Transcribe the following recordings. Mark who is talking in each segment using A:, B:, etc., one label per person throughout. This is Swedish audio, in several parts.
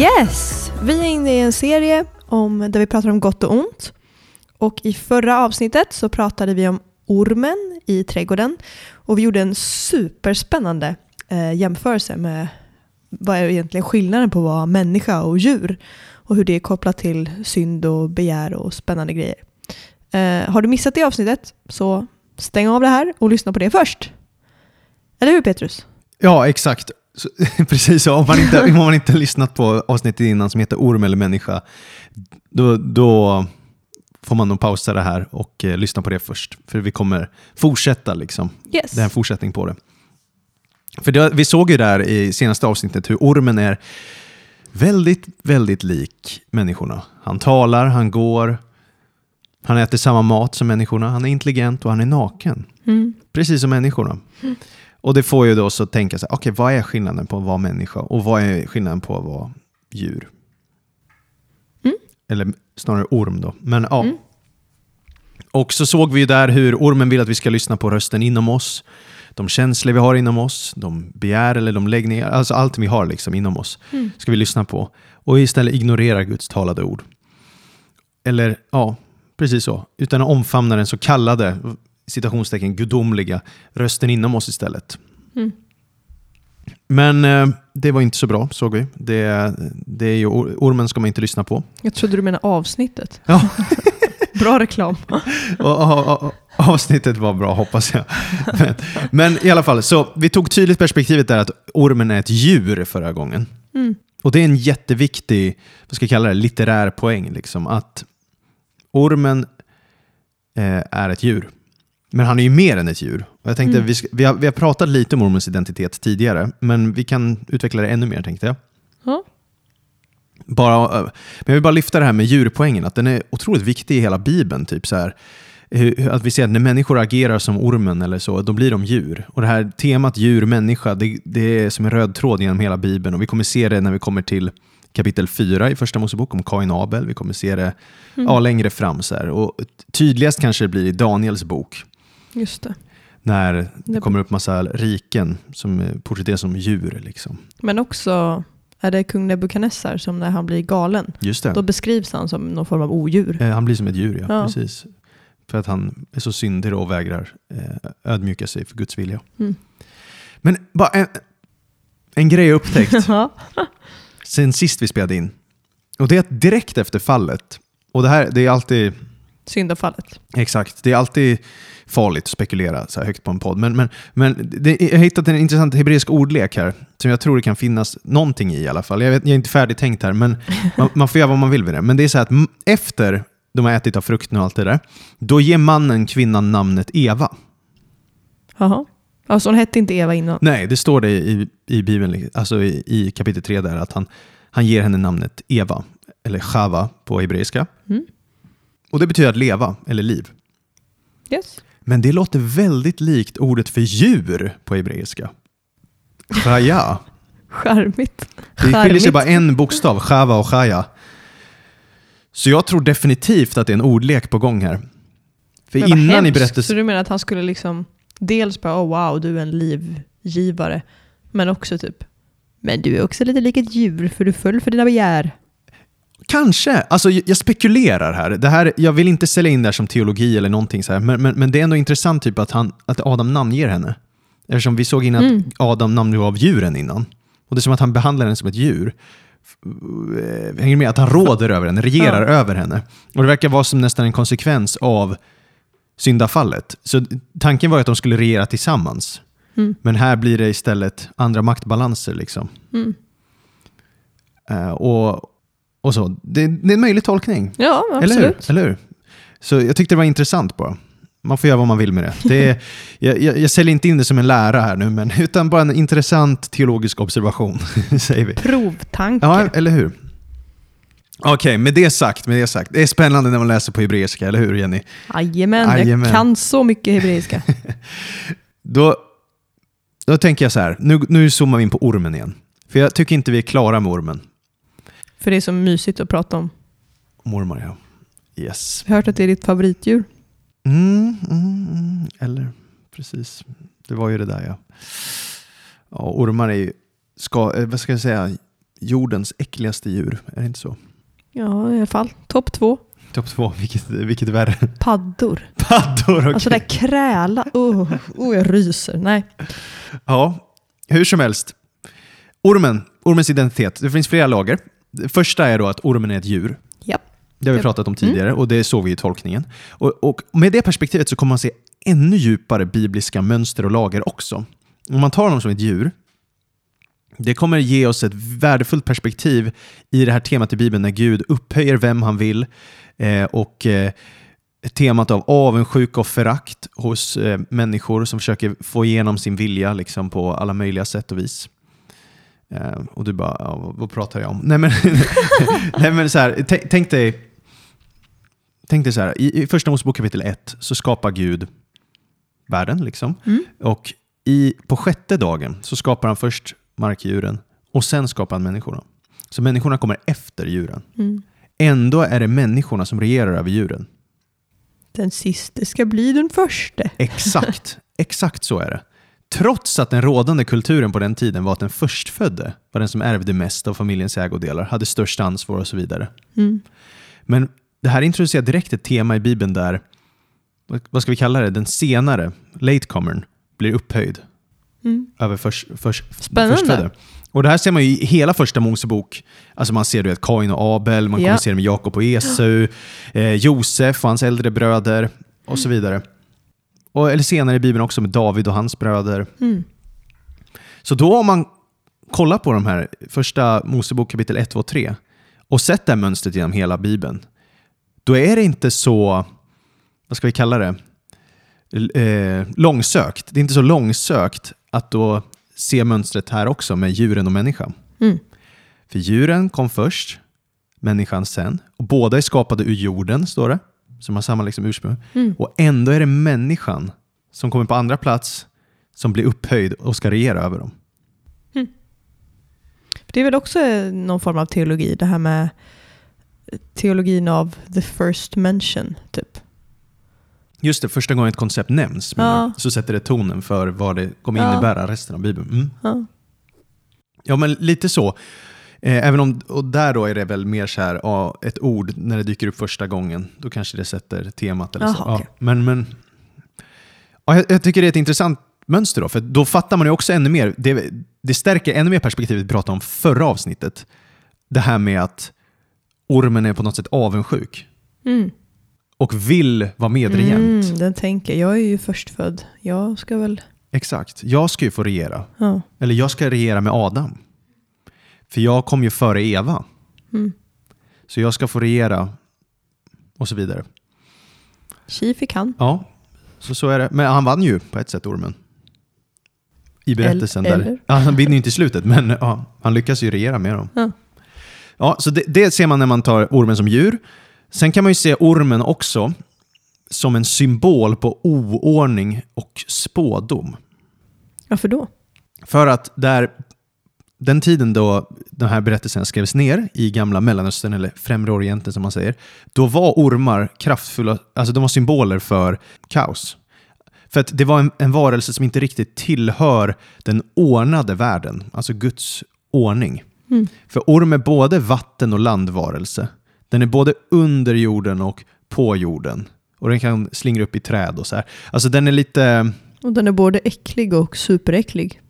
A: Yes! Vi är inne i en serie om, där vi pratar om gott och ont. Och i förra avsnittet så pratade vi om ormen i trädgården. Och vi gjorde en superspännande eh, jämförelse med vad är egentligen skillnaden på att vara människa och djur. Och hur det är kopplat till synd och begär och spännande grejer. Eh, har du missat det avsnittet så stäng av det här och lyssna på det först. Eller hur Petrus?
B: Ja, exakt. Så, precis. Om man, inte, om man inte lyssnat på avsnittet innan som heter Orm eller människa, då, då får man nog pausa det här och eh, lyssna på det först. För vi kommer fortsätta. Liksom.
A: Yes.
B: Det är en fortsättning på det. För det, vi såg ju där i senaste avsnittet hur ormen är väldigt, väldigt lik människorna. Han talar, han går, han äter samma mat som människorna, han är intelligent och han är naken.
A: Mm.
B: Precis som människorna. Och det får ju då så tänka sig, okej vad är skillnaden på att vara människa och vad är skillnaden på att vara djur?
A: Mm.
B: Eller snarare orm då. Men ja.
A: Mm.
B: Och så såg vi ju där hur ormen vill att vi ska lyssna på rösten inom oss. De känslor vi har inom oss, de begär eller de läggningar, alltså allt vi har liksom inom oss
A: Mm.
B: ska vi lyssna på. Och istället ignorera Guds talade ord. Eller ja, precis så. Utan att omfamna den så kallade, citationstecken, gudomliga rösten inom oss istället.
A: Mm.
B: Men eh, det var inte så bra, såg vi. Det, det är ju, or- ormen ska man inte lyssna på.
A: Jag trodde du menade avsnittet.
B: Ja.
A: Bra reklam.
B: Avsnittet var bra, hoppas jag. Men, men i alla fall, så vi tog tydligt perspektivet där att ormen är ett djur förra gången.
A: Mm.
B: Och det är en jätteviktig, vad ska jag kalla det, litterär poäng. Liksom, att ormen eh, är ett djur. Men han är ju mer än ett djur. Och jag tänkte,
A: Mm.
B: vi, ska, vi, har, vi har pratat lite om ormens identitet tidigare, men vi kan utveckla det ännu mer tänkte jag.
A: Ja.
B: Bara, eh, men jag vill bara lyfta det här med djurpoängen, att den är otroligt viktig i hela Bibeln. Typ så här, att vi ser att när människor agerar som ormen eller så, då blir de djur. Och det här temat djur-människa, det, det är som en röd tråd genom hela Bibeln. Och vi kommer se det när vi kommer till kapitel 4 i Första Mosebok om Kain Abel. Vi kommer se det ja, längre fram. Så här. Och tydligast kanske det blir i Daniels bok,
A: Just det.
B: när det kommer upp massa riken som porträtteras som djur. Liksom.
A: Men också är det kung Nebukadnessar som när han blir galen,
B: Just det.
A: då beskrivs han som någon form av odjur.
B: Eh, Han blir som ett djur, ja.
A: Ja.
B: Precis. För att han är så syndig och vägrar eh, ödmjuka sig för Guds vilja.
A: Mm.
B: Men bara en, en grej jag upptäckt sen sist vi spelade in. Och det är att direkt efter fallet, och det här det är alltid
A: Syndafallet.
B: Exakt, det är alltid farligt att spekulera så här högt på en podd. Men, men, men det, jag har hittat en intressant hebreisk ordlek här, som jag tror det kan finnas någonting i i alla fall. Jag, vet, jag är inte färdigtänkt här, men man, man får göra vad man vill med det. Men det är så här att efter de har ätit av frukten och allt det där, då ger mannen kvinnan namnet Eva.
A: Jaha. Alltså hon hette inte Eva innan.
B: Nej, det står det i, i Bibeln, alltså i, i kapitel 3 där, att han, han ger henne namnet Eva, eller Chava på hebreiska.
A: Mm.
B: Och det betyder att leva, eller liv.
A: Yes.
B: Men det låter väldigt likt ordet för djur på hebreiska. Chaya.
A: Charmigt.
B: Det skiljer sig bara en bokstav, chava och chaya. Så jag tror definitivt att det är en ordlek på gång här. För
A: Men
B: innan i
A: hemskt.
B: berättelsen...
A: Så du menar att han skulle liksom dels bara oh wow, du är en livgivare, men också typ men du är också lite lik ett djur för du föll för dina begär.
B: Kanske. Alltså, jag spekulerar här. Det här. Jag vill inte sälja in det här som teologi eller någonting så här. Men, men, men det är ändå intressant typ att, han, att Adam namnger henne. Eftersom vi såg innan
A: Mm.
B: att Adam namngav djuren innan. Och det är som att han behandlar henne som ett djur. Eh, Hänger med? Att han råder över henne, regerar över henne. Och det verkar vara som nästan en konsekvens av syndafallet. Så tanken var ju att de skulle regera tillsammans.
A: Mm.
B: Men här blir det istället andra maktbalanser. Liksom.
A: Mm.
B: Eh, och, och så. Det, det är en möjlig tolkning.
A: Ja,
B: Eller hur?
A: absolut.
B: Eller hur? Så jag tyckte det var intressant bara. Man får göra vad man vill med det. det är, jag, jag, jag säljer inte in det som en lära här nu, men, utan bara en intressant teologisk observation, säger vi.
A: Provtanke.
B: Ja, eller hur? Okej, med det sagt, med det sagt. Det är spännande när man läser på hebreiska, eller hur Jenny?
A: Jajamän,
B: Jajamän.
A: jag kan så mycket hebreiska.
B: Då, då tänker jag så här, nu, nu zoomar vi in på ormen igen. För jag tycker inte vi är klara med ormen.
A: För det är så mysigt att prata om.
B: Ormar, ja. Yes.
A: Jag har hört att det är ditt favoritdjur.
B: Mm, mm, mm. Eller, precis. Det var ju det där ja. Ja, ormar är ju, ska, eh, vad ska jag säga, jordens äckligaste djur. Är det inte så?
A: Ja, i alla fall. Topp två.
B: Topp två, vilket, vilket är värre?
A: Paddor.
B: Paddor, okej.
A: Alltså det där kräla. Oh, oh, jag ryser. Nej.
B: Ja, hur som helst. Ormen, ormens identitet. Det finns flera lager. Det första är då att ormen är ett djur.
A: Ja.
B: Det har vi pratat om tidigare och det såg vi i tolkningen. Och, och med det perspektivet så kommer man se ännu djupare bibliska mönster och lager också. Om man tar dem som ett djur, det kommer ge oss ett värdefullt perspektiv i det här temat i Bibeln när Gud upphöjer vem han vill eh, och eh, temat av avundsjuka och förakt hos eh, människor som försöker få igenom sin vilja liksom, på alla möjliga sätt och vis. Eh, och du bara, ja, vad, pratar jag om? Nej men, nej, men så här, tänk dig Tänk dig så här, i, i första Mosebok kapitel 1 så skapar Gud världen. Liksom.
A: Mm.
B: Och i, på sjätte dagen så skapar han först markdjuren och sen skapar han människorna. Så människorna kommer efter djuren.
A: Mm.
B: Ändå är det människorna som regerar över djuren.
A: Den siste ska bli den förste.
B: Exakt, exakt så är det. Trots att den rådande kulturen på den tiden var att den förstfödde var den som ärvde mest av familjens ägodelar, hade störst ansvar och så vidare.
A: Mm.
B: Men det här introducerar direkt ett tema i Bibeln där, vad- ska vi kalla det, den senare, latecomern, blir upphöjd
A: Mm.
B: över förs, förs, förstfödde. Och det här ser man i hela första Mosebok. Alltså man ser du vet, Kain och Abel, man
A: Ja.
B: kommer se det med Jakob och Esau, eh, Josef och hans äldre bröder och så vidare. Och, eller senare i Bibeln också med David och hans bröder.
A: Mm.
B: Så då om man kollar på de här första Mosebok kapitel 1, 2 och 3 och sett det här mönstret genom hela Bibeln, då är det inte så, vad ska vi kalla det, eh, långsökt. Det är inte så långsökt att då se mönstret här också med djuren och människan.
A: Mm.
B: För djuren kom först, människan sen. Och båda är skapade ur jorden, står det. Som har samma liksom ursprung.
A: Mm.
B: Och ändå är det människan som kommer på andra plats som blir upphöjd och ska regera över dem.
A: Det är väl också någon form av teologi, det här med teologin av the first mention, typ.
B: Just det, första gången ett koncept nämns
A: Ja.
B: så sätter det tonen för vad det kommer
A: Ja.
B: innebära resten av Bibeln. Mm.
A: Ja.
B: Ja, men lite så. Eh, även om, och där då är det väl mer så här, ja, ett ord när det dyker upp första gången, då kanske det sätter temat. Eller så.
A: Jaha, okej.
B: Ja, men, men, ja, jag, jag tycker det är ett intressant mönster då, för då fattar man ju också ännu mer, det, det stärker ännu mer perspektivet vi pratade om förra avsnittet. Det här med att ormen är på något sätt avundsjuk
A: Mm.
B: och vill vara medregent.
A: Mm, den tänker, jag är ju förstfödd. Jag ska väl...
B: Exakt, jag ska ju få regera.
A: Ja.
B: Eller jag ska regera med Adam. För jag kom ju före Eva.
A: Mm.
B: Så jag ska få regera och så vidare.
A: Tji fick han.
B: Ja, så, så är det. Men han vann ju på ett sätt ormen. I berättelsen
A: Eller-
B: där.
A: eller?
B: Ja, han vinner ju inte i slutet, men ja, han lyckas ju regera med dem.
A: Ja.
B: Ja, så det, det ser man när man tar ormen som djur. Sen kan man ju se ormen också som en symbol på oordning och spådom.
A: Varför då?
B: För att där, den tiden då den här berättelsen skrevs ner i gamla Mellanöstern, eller Främre Orienten som man säger, då var ormar kraftfulla, alltså de var symboler för kaos. För att det var en, en varelse som inte riktigt tillhör den ordnade världen, alltså Guds ordning.
A: Mm.
B: För orm är både vatten och landvarelse. Den är både under jorden och på jorden. Och den kan slingra upp i träd och så här. Alltså den är lite...
A: Och den är både äcklig och superäcklig.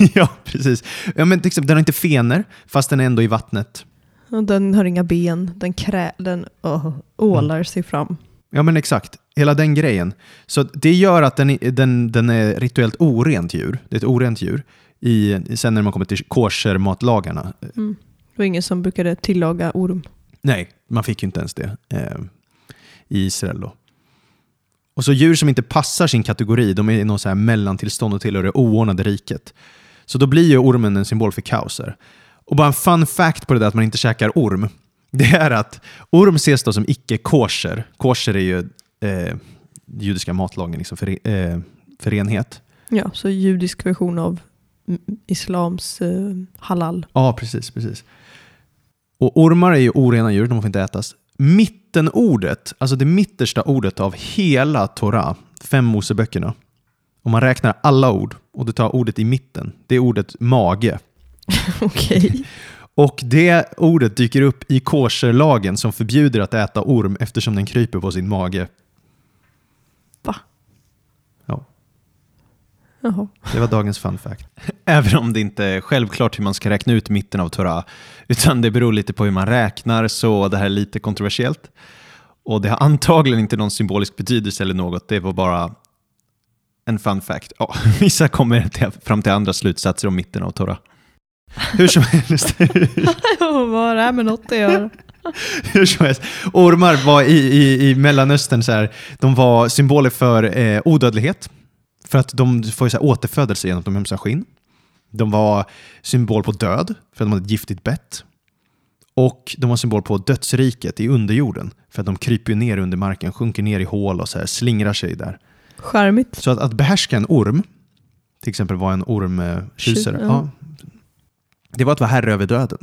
B: ja, precis. Ja, men till exempel, den har inte fener, fast den är ändå i vattnet.
A: Och den har inga ben. Den, krä, den åh, ålar sig fram.
B: Ja, men exakt. Hela den grejen. Så det gör att den, den, den är rituellt orent djur. Det är ett orent djur. I, sen när man kommer till kosher-matlagarna.
A: Mm. Det var ingen som brukade tillaga orm.
B: Nej, man fick ju inte ens det eh, i Israel då. Och så djur som inte passar sin kategori, de är i någon så här mellantillstånd och tillhör det oordnade riket. Så då blir ju ormen en symbol för kaos. här. Och bara en fun fact på det där att man inte käkar orm, det är att orm ses då som icke-kosher. Kosher är ju eh, judiska matlagen liksom för, eh, för renhet.
A: Ja, så judisk version av islams eh, halal.
B: Ja, precis, precis. Och ormar är ju orena djur, de får inte ätas. Mittenordet, alltså det mittersta ordet av hela Torah, fem Moseböckerna, om man räknar alla ord och du tar ordet i mitten, det är ordet mage.
A: Okej.
B: Och det ordet dyker upp i kosherlagen som förbjuder att äta orm eftersom den kryper på sin mage.
A: Va?
B: Ja,
A: Jaha.
B: det var dagens fun fact. Även om det inte är självklart hur man ska räkna ut mitten av Torah, utan det beror lite på hur man räknar, så det här är lite kontroversiellt. Och det har antagligen inte någon symbolisk betydelse eller något, det var bara en fun fact. Ja, vissa kommer till, fram till andra slutsatser om mitten av Torah. Hur som helst.
A: Vad har det här med något att göra?
B: Hur som helst. Ormar var i, i, i Mellanöstern så här, de var symboler för eh, odödlighet. För att de får så här återfödelse genom att de ömsar skinn. De var symbol på död, för att de hade ett giftigt bett. Och de var symbol på dödsriket i underjorden, för att de kryper ner under marken, sjunker ner i hål och så här, slingrar sig där.
A: Charmigt.
B: Så att, att behärska en orm, till exempel vara en ormtjusare,
A: Tjus- ja.
B: ja. det var att vara herre över döden.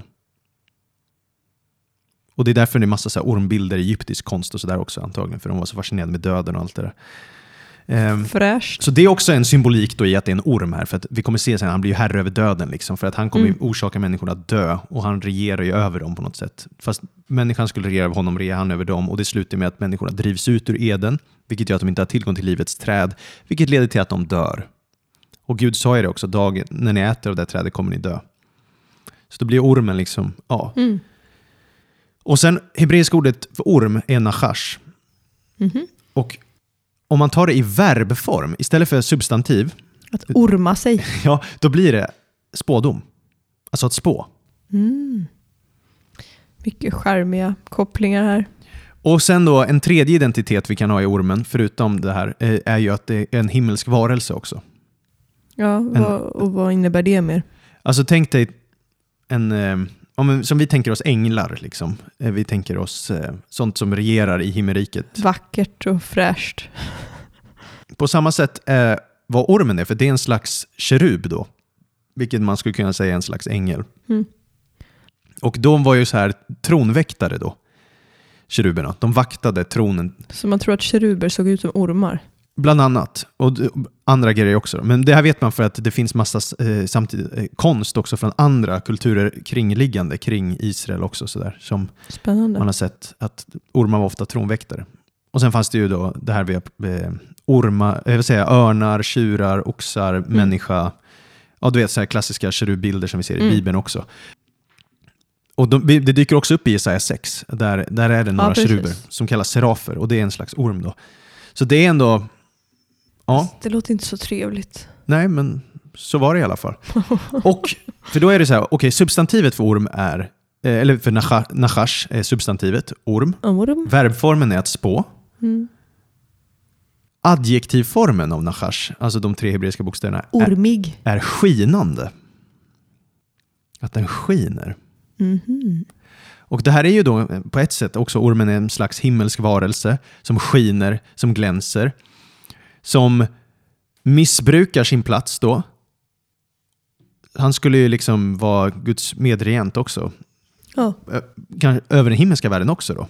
B: Och det är därför det är massa så ormbilder i egyptisk konst och sådär också antagligen, för de var så fascinerade med döden och allt det där. Ehm,
A: Fräscht.
B: så det är också en symbolik då i att det är en orm här, för att vi kommer se sen, han blir ju herre över döden, liksom, för att han kommer
A: Mm.
B: orsaka människorna att dö och han regerar ju över dem på något sätt. Fast människan skulle regera över honom, regerar han över dem och det slutar med att människorna drivs ut ur Eden, vilket gör att de inte har tillgång till livets träd, vilket leder till att de dör. Och Gud sa ju det också, dagen, när ni äter av det trädet kommer ni dö. Så då blir ormen liksom, ja.
A: Mm.
B: Och sen hebreiska ordet för orm är nachash.
A: Mhm.
B: Och om man tar det i verbform istället för substantiv,
A: Att orma sig.
B: ja, då blir det spådom. Alltså att spå.
A: Mm. Mycket charmiga kopplingar här.
B: Och sen då en tredje identitet vi kan ha i ormen, förutom det här, eh, är ju att det är en himmelsk varelse också.
A: Ja, vad, och vad innebär det mer?
B: Alltså tänk dig en, om, som vi tänker oss änglar, liksom. Eh, vi tänker oss eh, sånt som regerar i himmelriket.
A: Vackert och fräscht.
B: På samma sätt eh, vad ormen är, för det är en slags kerub då. Vilket man skulle kunna säga är en slags ängel.
A: Mm.
B: Och de var ju så här tronväktare då, keruberna. De vaktade tronen,
A: Så man tror att keruber såg ut som ormar.
B: Bland annat. Och andra grejer också. Men det här vet man för att det finns massa eh, samtidigt, eh, konst också från andra kulturer kringliggande kring Israel också. Så där, som
A: Spännande.
B: man har sett att ormar var ofta tronväktare. Och sen fanns det ju då det här vi eh, ormar, jag vill säga örnar, tjurar, oxar, människa. Ja, du vet så här klassiska kerubbilder som vi ser i
A: Mm.
B: Bibeln också. Och de, det dyker också upp i Jesaja 6. Där, där är det några
A: precis.
B: keruber som kallas serafer och det är en slags orm då. Så det är ändå, ja,
A: Det låter inte så trevligt.
B: nej men så var det i alla fall. Och, för då är det så här, okej substantivet för orm är, eh, eller för nacha- nachash är substantivet orm.
A: Orm?
B: Verbformen är att spå.
A: Mm.
B: Adjektivformen av nachash, alltså de tre hebreiska bokstäverna, är,
A: Ormig.
B: är skinande. Att den skiner.
A: Mhm.
B: Och det här är ju då eh, på ett sätt också ormen är en slags himmelsk varelse som skiner, som glänser, som missbrukar sin plats då. Han skulle ju liksom vara Guds medregent också, kanske över den himmelska världen också då.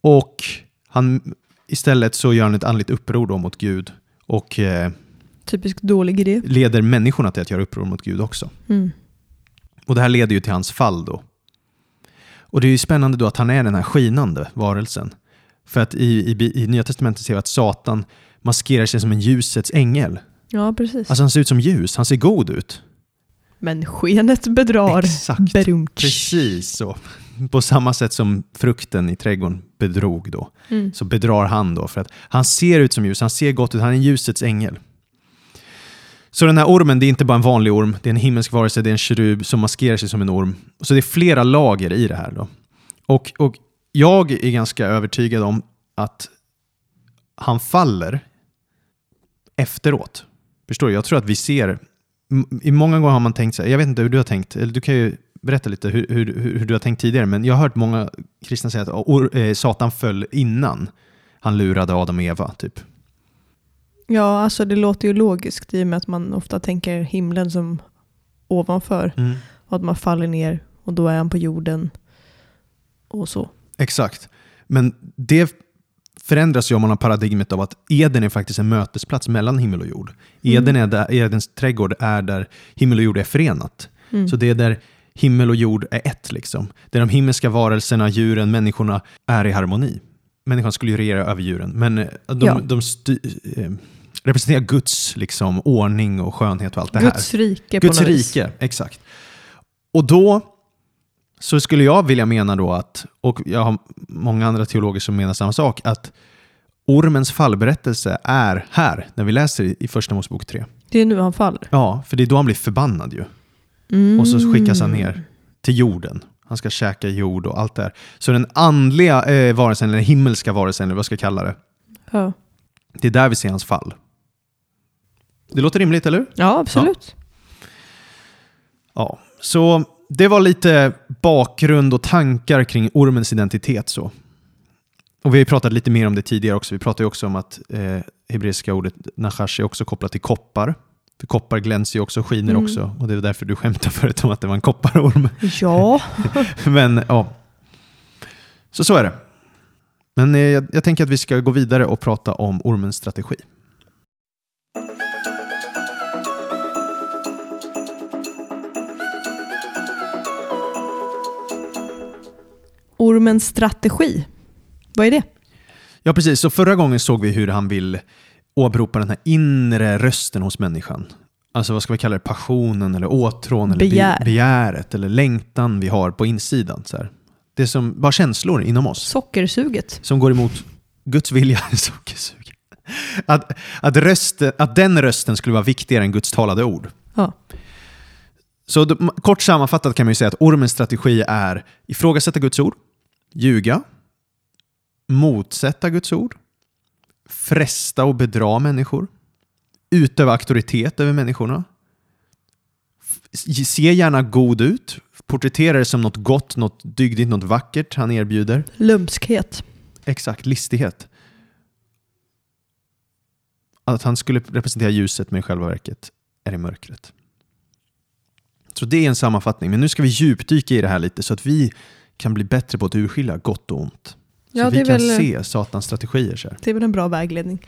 B: Och han, istället så gör han ett andligt uppror då mot Gud och eh,
A: Typisk dålig idé.
B: leder människorna till att göra uppror mot Gud också.
A: Mm.
B: Och det här leder ju till hans fall då. Och det är ju spännande då att han är den här skinande varelsen. För att i, i, i Nya Testamentet ser vi att Satan maskerar sig som en ljusets ängel.
A: Ja, precis.
B: Alltså han ser ut som ljus, han ser god ut.
A: Men skenet bedrar.
B: Exakt.
A: Berumtsch.
B: Precis så. På samma sätt som frukten i trädgården bedrog då.
A: Mm.
B: så bedrar han då. För att han ser ut som ljus, han ser gott ut, han är ljusets ängel. Så den här ormen, det är inte bara en vanlig orm, det är en himmelsk varelse, det är en kerub som maskerar sig som en orm. Så det är flera lager i det här. Då. Och, och jag är ganska övertygad om att han faller efteråt. Förstår du? Jag tror att vi ser, i många gånger har man tänkt så här, jag vet inte hur du har tänkt, eller du kan ju berätta lite hur, hur, hur du har tänkt tidigare, men jag har hört många kristna säga att or, eh, Satan föll innan han lurade Adam och Eva. Typ.
A: Ja, alltså det låter ju logiskt i och med att man ofta tänker himlen som ovanför och att man faller ner och då är han på jorden och så.
B: Exakt. Men det förändras ju om man har paradigmet av att Eden är faktiskt en mötesplats mellan himmel och jord. Eden är där, Edens trädgård är där himmel och jord är förenat.
A: Mm.
B: Så det är där himmel och jord är ett. Liksom. Där de himmelska varelserna, djuren, människorna är i harmoni. Människan skulle ju regera över djuren, men eh, de,
A: Ja.
B: de eh, representerar Guds liksom, ordning och skönhet och allt det här.
A: Guds rike
B: Guds
A: på något vis.
B: rike, exakt. Och då så skulle jag vilja mena då att, och jag har många andra teologer som menar samma sak, att ormens fallberättelse är här, när vi läser i- Första Mosebok 3.
A: Det är nu han faller.
B: Ja, för det är då han blir förbannad ju.
A: Mm.
B: Och så skickas han ner till jorden. Han ska käka jord och allt det här. Så den andliga eh, varelsen, eller himmelska varelsen, eller vad ska jag kalla det,
A: Ja.
B: det är där vi ser hans fall. Det låter rimligt, eller hur?
A: ja, absolut.
B: Ja, så det var lite bakgrund och tankar kring ormens identitet. så. Och Vi har pratat lite mer om det tidigare också. Vi pratade också om att eh, hebreiska ordet nachash är också kopplat till koppar. För koppar glänser ju också och skiner
A: Mm.
B: också. Och det var därför du skämtade förut om att det var en kopparorm.
A: Ja.
B: Men ja, så så är det. Men eh, jag, jag tänker att vi ska gå vidare och prata om ormens strategi.
A: Ormens strategi. Vad är det?
B: Ja, precis. Så förra gången såg vi hur han vill åberopa den här inre rösten hos människan. Alltså vad ska vi kalla det? Passionen eller åtrån eller be-
A: Begär.
B: begäret eller längtan vi har på insidan. Så här. Det som bara känslor inom oss
A: Sockersuget.
B: som går emot Guds vilja. Sockersug. Att, att, rösten, att den rösten skulle vara viktigare än Guds talade ord.
A: Ja.
B: Så kort sammanfattat kan man ju säga att ormens strategi är ifrågasätta Guds ord, ljuga, motsätta Guds ord, fresta och bedra människor, utöva auktoritet över människorna, se gärna god ut, porträttera det som något gott, något dygdigt, något vackert han erbjuder.
A: Lumskhet.
B: Exakt, listighet. Att han skulle representera ljuset men i själva verket är det mörkret. Så det är en sammanfattning, men nu ska vi djupdyka i det här lite så att vi kan bli bättre på att urskilja gott och ont. Så
A: Ja,
B: vi
A: det är,
B: kan
A: väl,
B: se Satans strategier. Så, här.
A: det är väl en bra vägledning.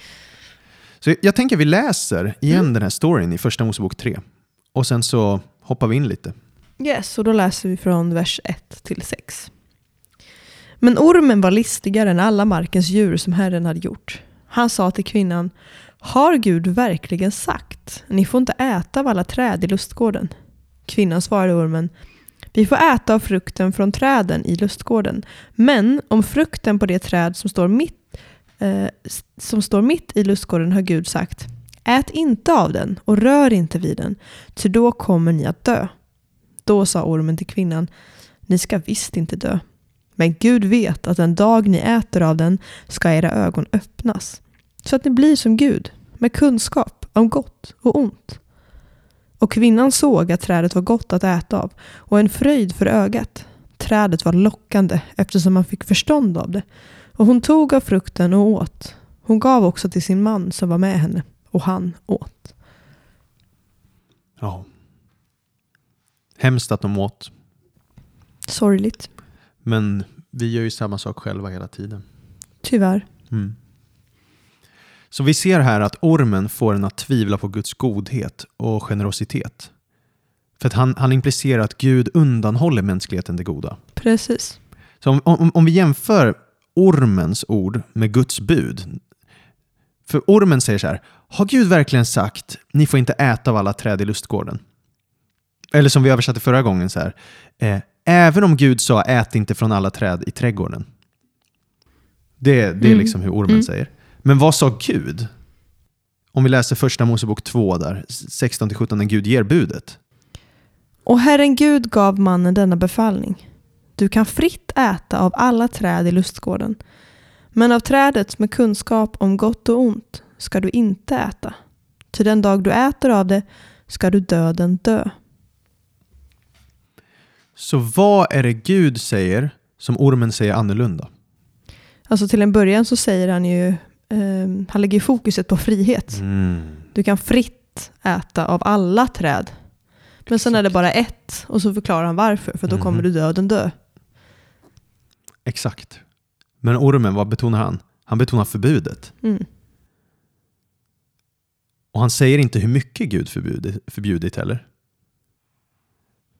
B: så jag tänker vi läser igen
A: Mm.
B: den här storyn i Första Mosebok 3. Och sen så hoppar vi in lite.
A: Yes, och då läser vi från vers 1 till 6. Men ormen var listigare än alla markens djur som Herren hade gjort. Han sa till kvinnan, har Gud verkligen sagt, ni får inte äta av alla träd i lustgården? Kvinnan svarade ormen, vi får äta av frukten från träden i lustgården, men om frukten på det träd som står mitt, eh, som står mitt i lustgården har Gud sagt, ät inte av den och rör inte vid den, ty då kommer ni att dö. Då sa ormen till kvinnan, ni ska visst inte dö. Men Gud vet att den dag ni äter av den ska era ögon öppnas, så att ni blir som Gud, med kunskap om gott och ont. Och kvinnan såg att trädet var gott att äta av och en fröjd för ögat. Trädet var lockande eftersom man fick förstånd av det. Och hon tog av frukten och åt. Hon gav också till sin man som var med henne och han åt.
B: Ja. Hemskt att de åt,
A: Sorgligt,
B: men vi gör ju samma sak själva hela tiden.
A: tyvärr.
B: Mm. Så vi ser här att ormen får en att tvivla på Guds godhet och generositet. För att han, han implicerar att Gud undanhåller mänskligheten det goda.
A: Precis.
B: Så om, om, om vi jämför ormens ord med Guds bud. För ormen säger så här, har Gud verkligen sagt, ni får inte äta av alla träd i lustgården? Eller som vi översatte förra gången så här, eh, även om Gud sa, ät inte från alla träd i trädgården. Det, det är
A: Mm.
B: liksom hur ormen
A: Mm.
B: säger. Men vad sa Gud? Om vi läser första Mosebok 2 där, 16-17, när Gud ger budet.
A: Och Herren Gud gav mannen denna befallning. Du kan fritt äta av alla träd i lustgården. Men av trädet med kunskap om gott och ont ska du inte äta. Till den dag du äter av det ska du döden dö.
B: Så vad är det Gud säger som ormen säger annorlunda?
A: Alltså till en början så säger han ju, eh, han lägger fokuset på frihet.
B: Mm.
A: Du kan fritt äta av alla träd. Men sen är det bara ett och så förklarar han varför, för då
B: Mhm.
A: kommer du döden dö.
B: Exakt. Men ormen, vad betonar han? Han betonar förbudet.
A: Mm.
B: Och han säger inte hur mycket Gud förbjudit, förbjudit heller.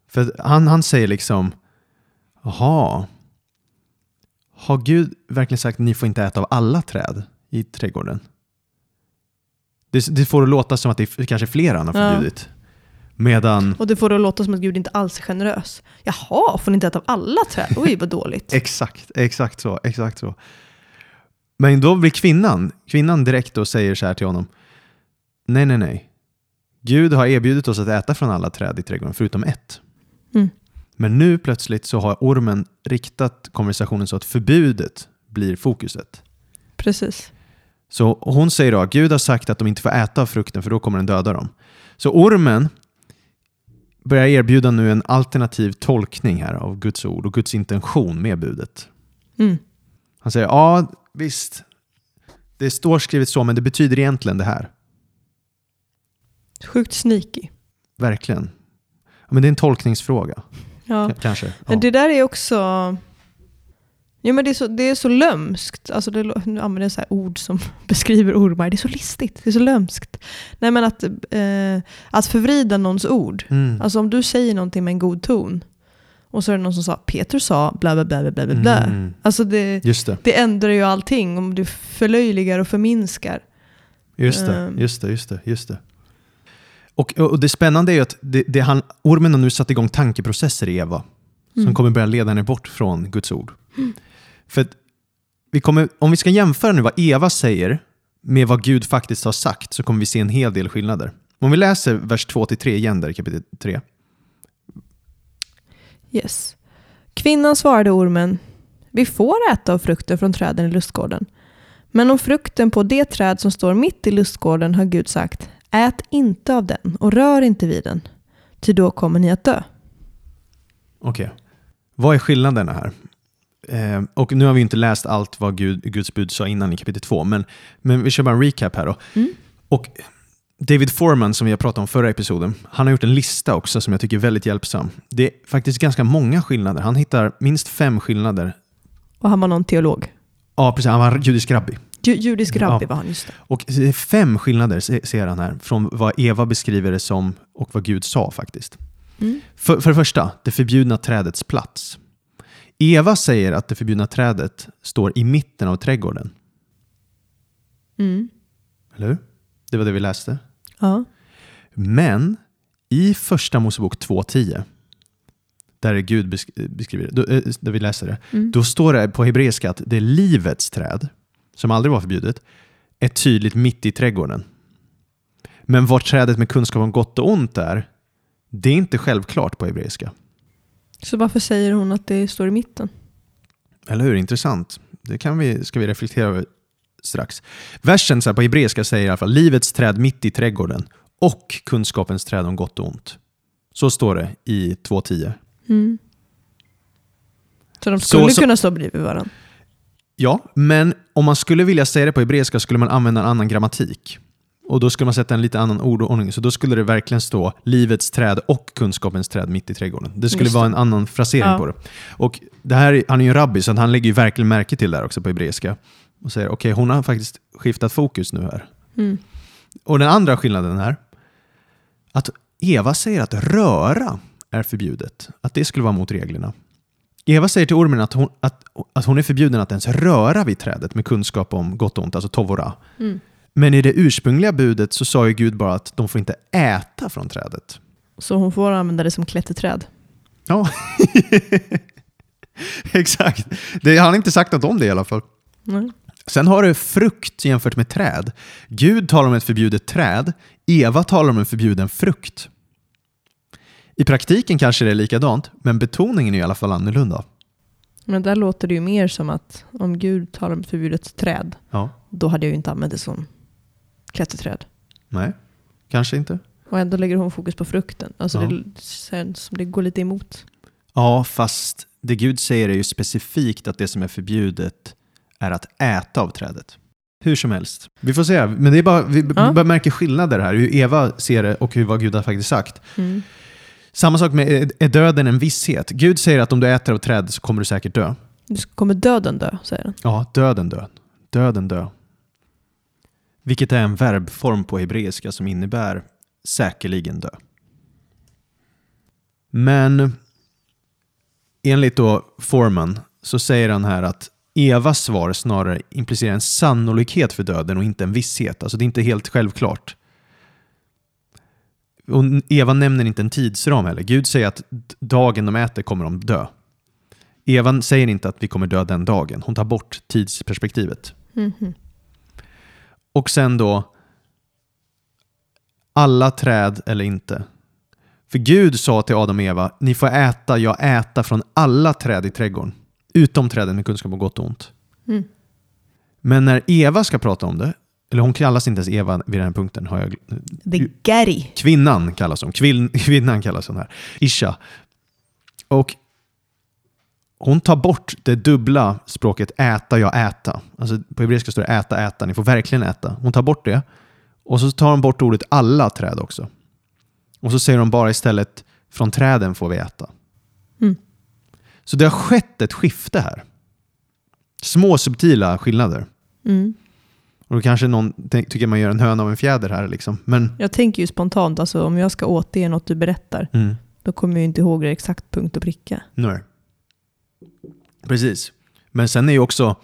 B: För han, han säger liksom, jaha, har Gud verkligen sagt att ni får inte äta av alla träd i trädgården? Det, det får det låta som att det är kanske fler han har
A: Ja.
B: förbjudit. Medan,
A: Och det får det att låta som att Gud inte alls är generös. Jaha, får ni inte äta av alla träd? Oj, vad dåligt.
B: exakt, exakt så, exakt så. Men då blir kvinnan, kvinnan direkt och säger så här till honom, nej, nej, nej. Gud har erbjudit oss att äta från alla träd i trädgården, förutom ett.
A: Mm.
B: Men nu plötsligt så har ormen riktat konversationen så att förbudet blir fokuset.
A: Precis.
B: Så hon säger då att Gud har sagt att de inte får äta av frukten för då kommer den döda dem. Så ormen börjar erbjuda nu en alternativ tolkning här av Guds ord och Guds intention med budet.
A: Mm.
B: Han säger ja, visst, det står skrivet så, men det betyder egentligen det här.
A: Sjukt sneaky.
B: Verkligen. Men det är en tolkningsfråga,
A: Ja.
B: Kanske. Ja.
A: Men det där är också... Ja, men det, är så, det är så lömskt. Alltså det, nu använder jag så ord som beskriver ormar. Det är så listigt. Det är så lömskt. Nej, men att, eh, att förvrida någons ord.
B: Mm.
A: Alltså om du säger någonting med en god ton och så är det någon som sa Peter sa bla bla bla bla bla bla.
B: Mm.
A: Alltså det,
B: det,
A: det ändrar ju allting om du förlöjligar och förminskar.
B: just det,
A: Ehm.
B: just det, just det. Just det. Och, och det spännande är ju att det, det han, ormen har nu satt igång tankeprocesser i Eva som
A: Mm.
B: kommer börja leda henne bort från Guds ord. För att vi kommer, om vi ska jämföra nu vad Eva säger med vad Gud faktiskt har sagt så kommer vi se en hel del skillnader. Om vi läser vers 2-3 igen där i kapitel 3.
A: Yes. Kvinnan svarade ormen, vi får äta av frukten från träden i lustgården. Men om frukten på det träd som står mitt i lustgården har Gud sagt, ät inte av den och rör inte vid den, ty då kommer ni att dö.
B: Okej. Vad är skillnaderna här? Eh, och nu har vi inte läst allt vad Gud, Guds bud sa innan i kapitel 2, men, men vi kör bara en recap här då.
A: Mm.
B: Och David Foreman som vi har pratat om förra episoden, han har gjort en lista också som jag tycker är väldigt hjälpsam. Det är faktiskt ganska många skillnader. Han hittar minst fem skillnader.
A: Och han var någon teolog.
B: Ja, precis. Han var judisk rabbi.
A: Ju, judisk rabbi
B: Ja.
A: var han, just det.
B: Och det är fem skillnader se- ser han här från vad Eva beskriver det som och vad Gud sa faktiskt.
A: Mm.
B: För, för det första, det förbjudna trädets plats. Eva säger att det förbjudna trädet står i mitten av trädgården.
A: Mm.
B: Eller hur? Det var det vi läste.
A: Ja.
B: Men i första Mosebok 2.10, där är Gud besk- beskriver det, eh, där vi läser det,
A: Mm.
B: då står det på hebreiska att det är livets träd, som aldrig var förbjudet, är tydligt mitt i trädgården. Men var trädet med kunskap om gott och ont är, det är inte självklart på hebreiska.
A: Så varför säger hon att det står i mitten?
B: Eller hur? Intressant. Det kan vi, ska vi reflektera över strax. Versen så på hebreiska säger i alla fall livets träd mitt i trädgården och kunskapens träd om gott och ont. Så står det i 2.10.
A: Mm. Så de skulle
B: så-
A: kunna stå bredvid varandra?
B: Ja, men om man skulle vilja säga det på hebreiska skulle man använda en annan grammatik. Och då skulle man sätta en lite annan ordordning. Så då skulle det verkligen stå livets träd och kunskapens träd mitt i trädgården. Det skulle
A: Just
B: vara
A: det.
B: en annan frasering
A: Ja.
B: på det. Och det här, han är ju en rabbi, så han lägger ju verkligen märke till det här också på hebreiska. Och säger okej, hon har faktiskt skiftat fokus nu här.
A: Mm.
B: Och den andra skillnaden här, att Eva säger att röra är förbjudet. Att det skulle vara mot reglerna. Eva säger till ormen att hon, att, att hon är förbjuden att ens röra vid trädet med kunskap om gott och ont, alltså tovora.
A: Mm.
B: Men i det ursprungliga budet så sa ju Gud bara att de får inte äta från trädet.
A: Så hon får använda det som klätterträd?
B: Ja, exakt. Det, han har inte sagt något om det i alla fall.
A: Nej.
B: Sen har du frukt jämfört med träd. Gud talar om ett förbjudet träd. Eva talar om en förbjuden frukt. I praktiken kanske det är likadant, men betoningen är i alla fall annorlunda.
A: Men där låter det ju mer som att om Gud talar om ett förbjudet träd,
B: Ja.
A: då hade jag ju inte använt det som klätterträd.
B: Nej, kanske inte.
A: Och ändå lägger hon fokus på frukten. Alltså
B: Ja.
A: det känns som det går lite emot.
B: Ja, fast det Gud säger är ju specifikt att det som är förbjudet är att äta av trädet. Hur som helst. Vi får se. Men det är bara, vi
A: Ja.
B: bara märker skillnader här. Hur Eva ser det och hur vad Gud har faktiskt sagt.
A: Mm.
B: Samma sak med, är- döden en visshet? Gud säger att om du äter av träd så kommer du säkert dö.
A: Kommer döden dö, säger den.
B: Ja, döden dö. Döden dö. Vilket är en verbform på hebreiska som innebär säkerligen dö. Men enligt då Forman så säger han här att Evas svar snarare implicerar en sannolikhet för döden och inte en visshet. Alltså det är inte helt självklart. Och Eva nämner inte en tidsram heller. Gud säger att dagen de äter kommer de dö. Eva säger inte att vi kommer dö den dagen. Hon tar bort tidsperspektivet.
A: Mhm.
B: Och sen då, alla träd eller inte. För Gud sa till Adam och Eva, ni får äta, jag äta från alla träd i trädgården. Utom träden med kunskap om gott och ont.
A: Mm.
B: Men när Eva ska prata om det, eller hon kallas inte ens Eva vid den här punkten, har jag
A: The Gary.
B: Kvinnan kallas hon. Kvin, kvinnan kallas hon här. Isha. Och hon tar bort det dubbla språket äta, jag äta. Alltså på hebreiska står det äta, äta. Ni får verkligen äta. Hon tar bort det. Och så tar hon bort ordet alla träd också. Och så säger hon bara istället från träden får vi äta.
A: Mm.
B: Så det har skett ett skifte här. Små subtila skillnader.
A: Mm.
B: Och då kanske någon tycker man gör en höna av en fjäder här. Liksom. Men
A: Jag tänker ju spontant, alltså om jag ska återge något du berättar,
B: mm.
A: då kommer jag inte ihåg det exakt punkt och pricka.
B: Nej. Precis. Men sen är ju också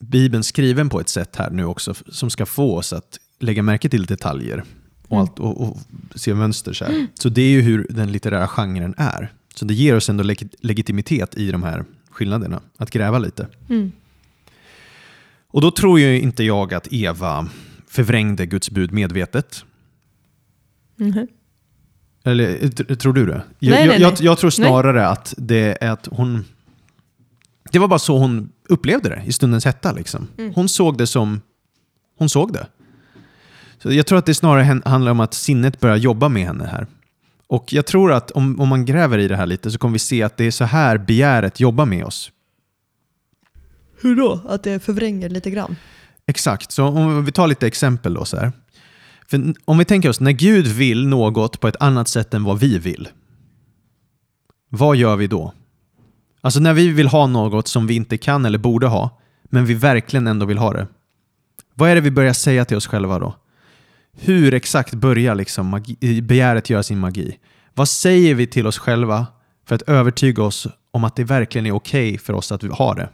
B: Bibeln skriven på ett sätt här nu också som ska få oss att lägga märke till detaljer och,
A: Mm.
B: allt, och, och se mönster. Så, här. så det är ju hur den litterära genren är. Så det ger oss ändå leg- legitimitet i de här skillnaderna, att gräva lite.
A: Mm.
B: Och då tror ju inte jag att Eva förvrängde Guds bud medvetet.
A: Mhm.
B: Eller tror du det? Jag,
A: Nej,
B: jag,
A: nej,
B: jag,
A: nej.
B: jag tror snarare att det är att hon... Det var bara så hon upplevde det i stundens hetta. Liksom.
A: Mm.
B: Hon såg det som hon såg det. Så jag tror att det snarare handlar om att sinnet börjar jobba med henne här. Och jag tror att om, om man gräver i det här lite så kommer vi se att det är så här begäret jobbar med oss.
A: Hur då? Att det förvränger lite grann?
B: Exakt, så om vi tar lite exempel då. Så här. För om vi tänker oss, när Gud vill något på ett annat sätt än vad vi vill. Vad gör vi då? Alltså när vi vill ha något som vi inte kan eller borde ha, men vi verkligen ändå vill ha det. Vad är det vi börjar säga till oss själva då? Hur exakt börjar liksom magi, begäret göra sin magi? Vad säger vi till oss själva för att övertyga oss om att det verkligen är okej för oss att vi har det?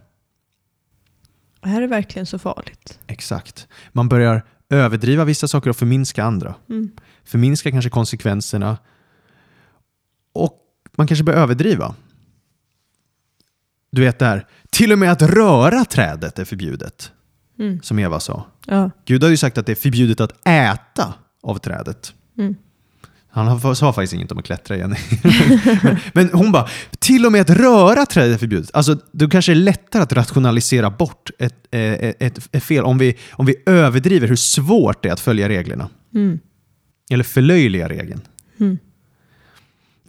A: Är det verkligen så farligt?
B: Exakt. Man börjar överdriva vissa saker och förminska andra.
A: Mm.
B: Förminska kanske konsekvenserna. Och man kanske börjar överdriva. Du vet det här, till och med att röra trädet är förbjudet,
A: Mm.
B: som Eva sa.
A: Ja.
B: Gud har ju sagt att det är förbjudet att äta av trädet.
A: Mm.
B: Han har- sa faktiskt inget om att klättra igen. men, men hon bara, till och med att röra trädet är förbjudet. Alltså, då kanske det är lättare att rationalisera bort ett, eh, ett, ett fel om vi, om vi överdriver hur svårt det är att följa reglerna.
A: Mm.
B: Eller förlöjliga regeln.
A: Mm.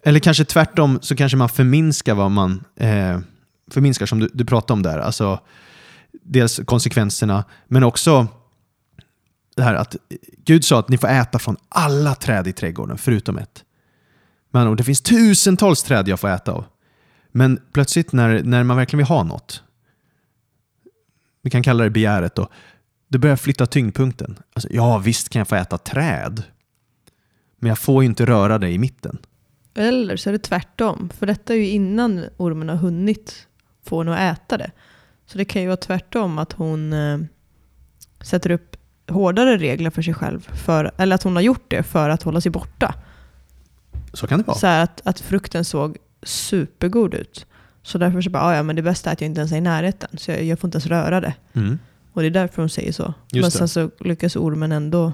B: Eller kanske tvärtom så kanske man förminskar vad man eh, förminskar som du, du pratade om där. Alltså dels konsekvenserna men också det här att Gud sa att ni får äta från alla träd i trädgården förutom ett. Men och det finns tusentals träd jag får äta av. Men plötsligt när, när man verkligen vill ha något, vi kan kalla det begäret då, då börjar flytta tyngdpunkten. Alltså, ja, visst kan jag få äta träd, men jag får ju inte röra det i mitten.
A: Eller så är det tvärtom. För detta är ju innan ormen har hunnit få henne att äta det. Så det kan ju vara tvärtom att hon eh, sätter upp hårdare regler för sig själv. För, eller att hon har gjort det för att hålla sig borta.
B: Så kan det vara.
A: Så att, att frukten såg supergod ut. Så därför så bara, "Ah, ja men det bästa är att jag inte ens är i närheten. Så jag, jag får inte ens röra det.
B: Mm.
A: Och det är därför hon säger så.
B: Just
A: men
B: det.
A: sen så lyckas ormen ändå...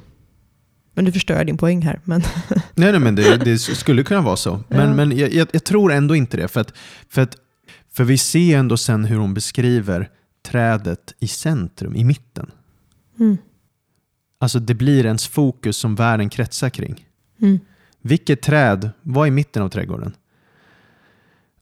A: Men du förstör din poäng här. Men
B: Nej, nej, men det, det skulle kunna vara så. Men,
A: Ja.
B: men jag, jag, jag tror ändå inte det. För att, för att För vi ser ändå sen hur hon beskriver trädet i centrum, i mitten.
A: Mm.
B: Alltså det blir ens fokus som världen kretsar kring.
A: Mm.
B: Vilket träd var i mitten av trädgården?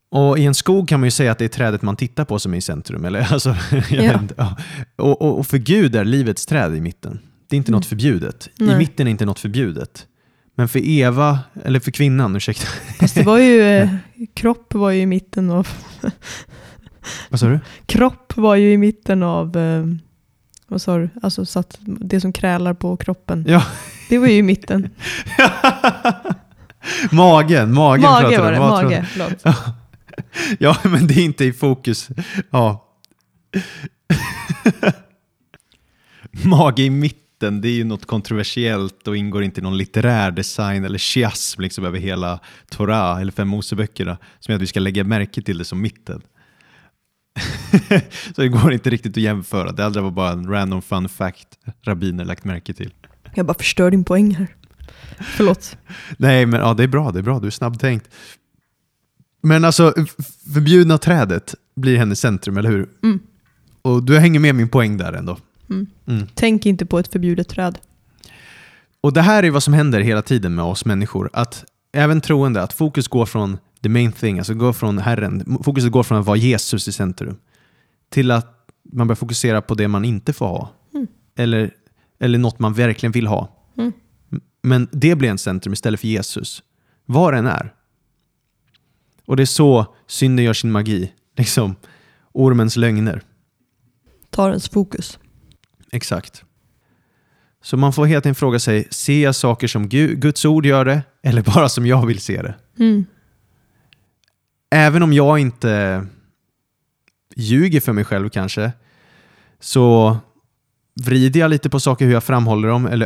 B: Och i en skog kan man ju säga att det är trädet man tittar på som är i centrum. Eller, alltså,
A: Ja.
B: ja. och, och, och för Gud är livets träd i mitten. Det är inte
A: Mm.
B: något förbjudet. I
A: Nej.
B: mitten är inte något förbjudet. Men för Eva, eller för kvinnan, ursäkta.
A: Fast det var ju, eh, kropp var ju i mitten av,
B: Vad sa du?
A: kropp var ju i mitten av, eh, vad sa du, alltså så att det som krälar på kroppen,
B: Ja.
A: det var ju i mitten.
B: magen, magen
A: Mage var
B: du
A: det,
B: om. Vad tror
A: mage, förlåt.
B: Ja, men det är inte i fokus. Ja. Mage i mitten, det är ju något kontroversiellt och ingår inte i någon litterär design eller chiasm liksom över hela Torah eller fem Moseböckerna som är att vi ska lägga märke till det som mitten. Så det går inte riktigt att jämföra. Det andra var bara en random fun fact rabbiner lagt märke till.
A: Jag bara förstör din poäng här. Förlåt.
B: Nej, men ja, det är bra, det är bra, du är snabbtänkt. Men alltså, förbjudna trädet blir hennes centrum, eller hur?
A: Mm.
B: Och du hänger med min poäng där ändå.
A: Mm.
B: Mm.
A: Tänk inte på ett förbjudet träd.
B: Och det här är vad som händer hela tiden med oss människor. Att även troende, att fokus går från the main thing, alltså går från Herren, fokuset går från att vara Jesus i centrum till att man börjar fokusera på det man inte får ha.
A: Mm.
B: Eller, eller något man verkligen vill ha.
A: Mm.
B: Men det blir en centrum istället för Jesus. Var den är. Och det är så synden gör sin magi. Liksom ormens lögner.
A: Tar ens fokus.
B: Exakt. Så man får helt enkelt fråga sig, ser jag saker som Gu- Guds ord gör det eller bara som jag vill se det?
A: Mm.
B: Även om jag inte ljuger för mig själv kanske, så vrider jag lite på saker hur jag framhåller dem eller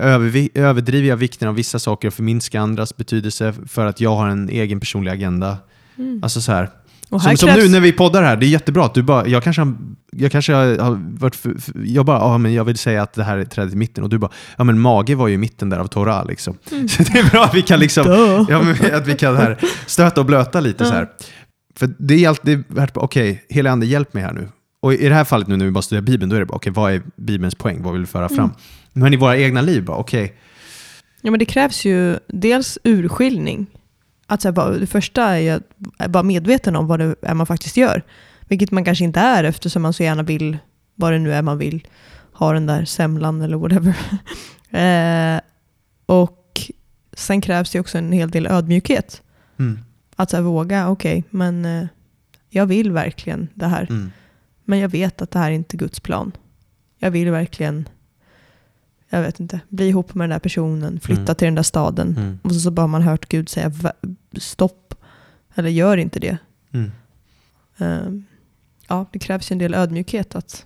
B: överdriver jag vikten av vissa saker och förminskar andras betydelse för att jag har en egen personlig agenda.
A: Mm.
B: Alltså så här, Som, som
A: krävs,
B: nu när vi poddar här, det är jättebra att du bara, jag kanske, har- jag kanske har varit, för, jag bara, ja men jag vill säga att det här är trädet i mitten och du bara, ja men mage var ju i mitten där av Torah liksom. Så det är bra att vi kan liksom, ja, att vi kan här stöta och blöta lite så här. För det är alltid värt, okej, hela ande hjälp mig här nu. Och i det här fallet nu när vi bara studerar Bibeln, då är det bara, okej, vad är Bibelns poäng? Vad vill vi föra fram? Men i våra egna liv, bara, okej,
A: Ja, men det krävs ju dels urskiljning. Att så här, bara, det första är ju att vara medveten om vad det är man faktiskt gör. Vilket man kanske inte är eftersom man så gärna vill, vad det nu är man vill, ha den där semlan eller whatever. eh, och sen krävs det också en hel del ödmjukhet.
B: mm,
A: Att så här, våga, okej, men eh, jag vill verkligen det här.
B: mm,
A: Men jag vet att det här är inte Guds plan. Jag vill verkligen, jag vet inte, bli ihop med den där personen, flytta
B: Mm.
A: till den där staden.
B: mm,
A: Och så, så bara har man hört Gud säga "Va- stopp. Eller gör inte det.
B: mm.
A: Ehm, ja, det krävs ju en del ödmjukhet att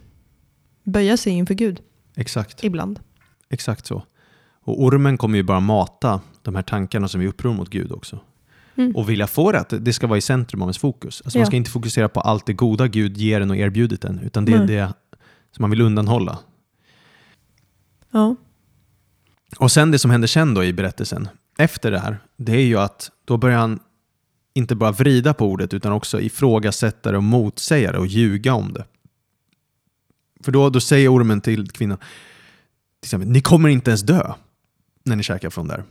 A: böja sig inför Gud
B: exakt.
A: ibland.
B: Exakt så. Och ormen kommer ju bara mata de här tankarna som är uppror mot Gud också.
A: Mm.
B: Och vilja få det att det ska vara i centrum av ens fokus. Alltså man
A: Ja.
B: ska inte fokusera på allt det goda Gud ger en och erbjudit en, utan det är det som man vill undanhålla.
A: Ja.
B: Och sen det som händer sen då i berättelsen, efter det här, det är ju att då börjar han inte bara vrida på ordet utan också ifrågasätta det och motsäga det och ljuga om det. För då, då säger ormen till kvinnan, till exempel, ni kommer inte ens dö när ni käkar från där.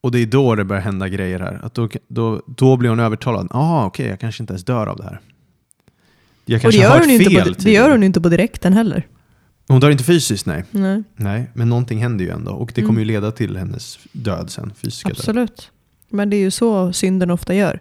B: Och det är då det börjar hända grejer här. Att då, då, då blir hon övertalad. Ah, okej, jag kanske inte ens dör av det här. Jag
A: Och det
B: kanske har
A: gör,
B: hört
A: hon ju inte
B: fel
A: på, det gör hon inte på direkten heller.
B: Hon dör inte fysiskt, nej.
A: Nej,
B: Nej, men någonting händer ju ändå. Och det
A: Mm.
B: kommer ju leda till hennes död sen, fysiska död.
A: absolut. Men det är ju så synden ofta gör.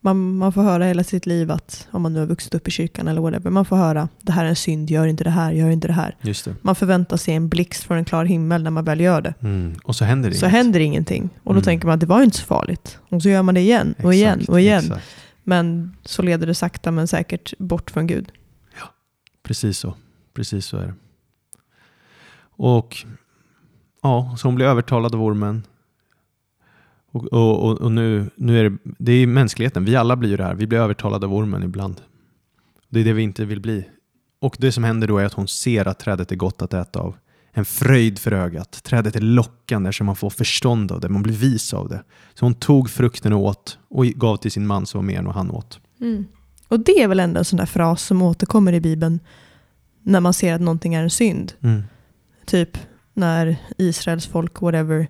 A: Man, man får höra hela sitt liv att, om man nu har vuxit upp i kyrkan eller whatever, man får höra det här är en synd, gör inte det här, gör inte det här.
B: Just det.
A: Man förväntar sig en blixt från en klar himmel när man väl gör det.
B: Mm. Och så händer det
A: Så
B: inget.
A: händer ingenting. Och då
B: Mm.
A: tänker man att det var inte så farligt. Och så gör man det igen och igen
B: Exakt,
A: och igen.
B: Exakt.
A: Men så leder det sakta men säkert bort från Gud.
B: Precis så. Precis så är det. Och ja, så hon blir övertalad av ormen. Och, och, och, och nu, nu är det, det är mänskligheten, vi alla blir ju det här. Vi blir övertalade av ormen ibland. Det är det vi inte vill bli. Och det som händer då är att hon ser att trädet är gott att äta av. En fröjd för ögat. Trädet är lockande så man får förstånd av det, man blir vis av det. Så hon tog frukten och åt och gav till sin man som var med än och han åt.
A: Mm. Och det är väl ändå en sån där fras som återkommer i Bibeln när man ser att någonting är en synd.
B: Mm.
A: Typ när Israels folk, whatever,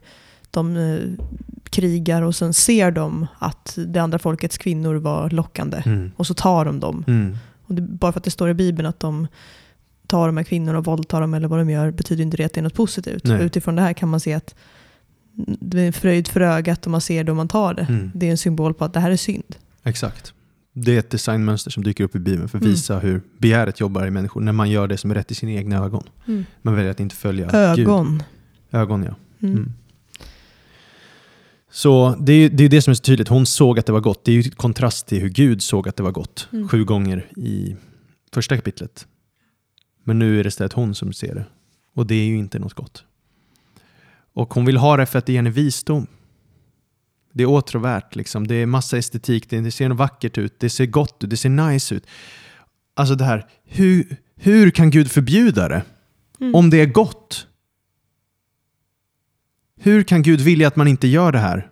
A: de eh, krigar och sen ser de att det andra folkets kvinnor var lockande.
B: Mm.
A: Och så tar de dem.
B: Mm.
A: Och det, bara för att det står i Bibeln att de tar de här kvinnorna och våldtar dem eller vad de gör betyder inte det att det är något positivt. Utifrån det här kan man se att det är en fröjd för ögat och man ser det och man tar det.
B: Mm.
A: Det är en symbol på att det här är synd.
B: Exakt. Det är ett designmönster som dyker upp i Bibeln för att
A: Mm.
B: visa hur begäret jobbar i människor när man gör det som är rätt i sina egna ögon. Man väljer att inte följa Gud.
A: Ögon.
B: Ögon, ja.
A: Mm.
B: Mm. Så det är det, är det som är så tydligt. Hon såg att det var gott. Det är ju kontrast till hur Gud såg att det var gott.
A: Mm.
B: Sju gånger i första kapitlet. Men nu är det istället hon som ser det. Och det är ju inte något gott. Och hon vill ha det för att det ger henne visdom. Det är åtråvärt, liksom. det är massa estetik, det ser vackert ut, det ser gott ut, det ser nice ut. Alltså det här, hur, hur kan Gud förbjuda det?
A: Mm.
B: Om det är gott? Hur kan Gud vilja att man inte gör det här?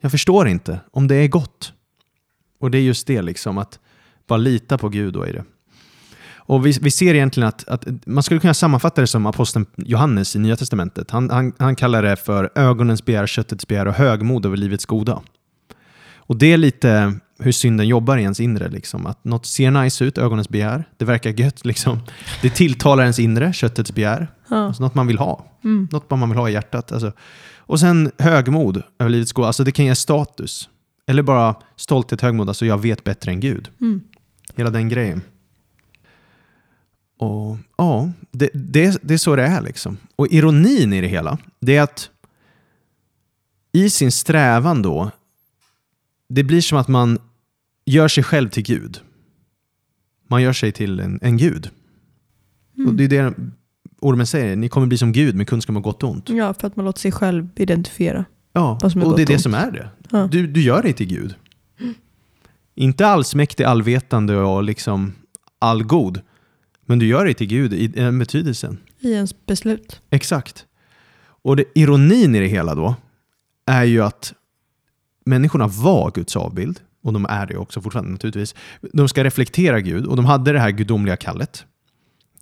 B: Jag förstår inte. Om det är gott. Och det är just det, liksom, att bara lita på Gud då i det. Och vi, vi ser egentligen att, att man skulle kunna sammanfatta det som aposteln Johannes i Nya Testamentet. Han, han, han kallar det för ögonens begär, köttets begär och högmod över livets goda. Och det är lite hur synden jobbar i ens inre. Liksom. Att något ser nice ut, ögonens begär. Det verkar gött. Liksom. Det tilltalar ens inre, köttets begär.
A: Ja.
B: Alltså något man vill ha.
A: Mm.
B: Något man vill ha i hjärtat. Alltså. Och sen högmod över livets goda. Alltså det kan ge status. Eller bara stolthet, högmod. Alltså jag vet bättre än Gud.
A: Mm.
B: Hela den grejen. Och ja, det, det, det är så det är liksom. Och ironin i det hela, det är att i sin strävan då, det blir som att man gör sig själv till Gud. Man gör sig till en, en Gud.
A: Mm.
B: Och det är det ormen säger, ni kommer bli som Gud med kunskap om gott och ont.
A: Ja, för att man låter sig själv identifiera.
B: Ja,
A: Vad som är
B: och det är
A: gott
B: det
A: och ont.
B: som är det.
A: Ja.
B: Du, du gör dig till Gud. Inte allsmäktig, allvetande och liksom allgod. Men du gör dig till Gud i den betydelsen.
A: I ens beslut.
B: Exakt. Och det, ironin i det hela då är ju att människorna var Guds avbild. Och de är det också fortfarande naturligtvis. De ska reflektera Gud och de hade det här gudomliga kallet.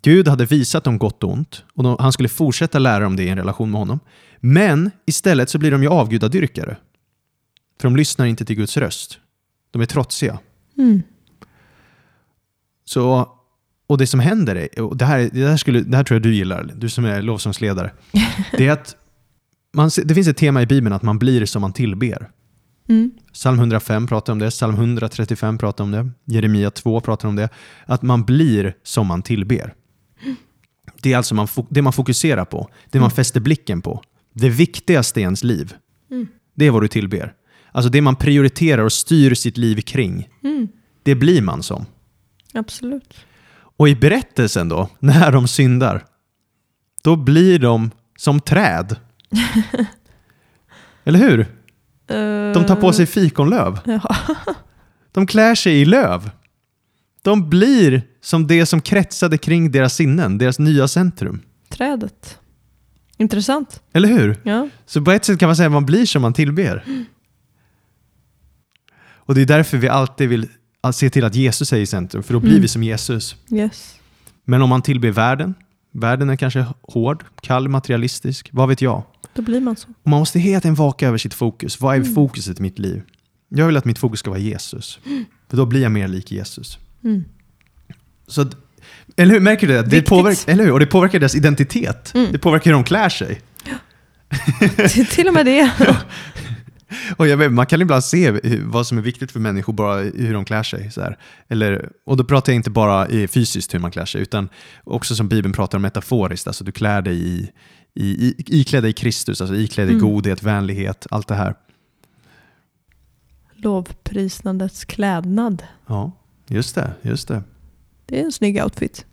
B: Gud hade visat dem gott och ont och de, han skulle fortsätta lära dem det i en relation med honom. Men istället så blir de ju avgudadyrkare. För de lyssnar inte till Guds röst. De är trotsiga.
A: Mm.
B: Så, och det som händer, är, och det här, det, här skulle, det här tror jag du gillar, du som är lovsångsledare, det är att man, det finns ett tema i Bibeln att man blir som man tillber.
A: Mm.
B: Psalm 105 pratar om det, psalm 135 pratar om det, Jeremia 2 pratar om det. Att man blir som man tillber. Det är alltså man, det man fokuserar på, det man fäster blicken på. Det viktigaste i ens liv,
A: Mm.
B: det är vad du tillber. Alltså det man prioriterar och styr sitt liv kring,
A: Mm.
B: det blir man som.
A: Absolut.
B: Och i berättelsen då, när de syndar, då blir de som träd. Eller hur? De tar på sig fikonlöv. De klär sig i löv. De blir som det som kretsade kring deras sinnen, deras nya centrum.
A: Trädet. Intressant.
B: Eller hur?
A: Ja.
B: Så på ett sätt kan man säga att man blir som man tillber. Och det är därför vi alltid vill se till att Jesus är i centrum, för då blir
A: Mm.
B: vi som Jesus.
A: Yes.
B: Men om man tillber världen, världen är kanske hård, kall, materialistisk, vad vet jag?
A: Då blir man så.
B: Och man måste hela tiden vaka över sitt fokus. Vad är
A: Mm.
B: fokuset i mitt liv? Jag vill att mitt fokus ska vara Jesus. För då blir jag mer lik Jesus.
A: Mm.
B: Så, att- eller hur? Märker du det? det påverkar, eller hur? Och det påverkar deras identitet.
A: Mm.
B: Det påverkar hur de klär sig.
A: Till- Till och med det.
B: Och jag vet, man kan ibland se vad som är viktigt för människor, bara hur de klär sig. Så här. Eller, och då pratar jag inte bara i fysiskt hur man klär sig, utan också som Bibeln pratar om metaforiskt. Alltså du klär dig i, i, i, iklädd dig Kristus, alltså iklädd dig
A: Mm.
B: godhet, vänlighet, allt det här.
A: Lovprisnandets klädnad.
B: Ja, just det. Just det.
A: Det är en snygg outfit.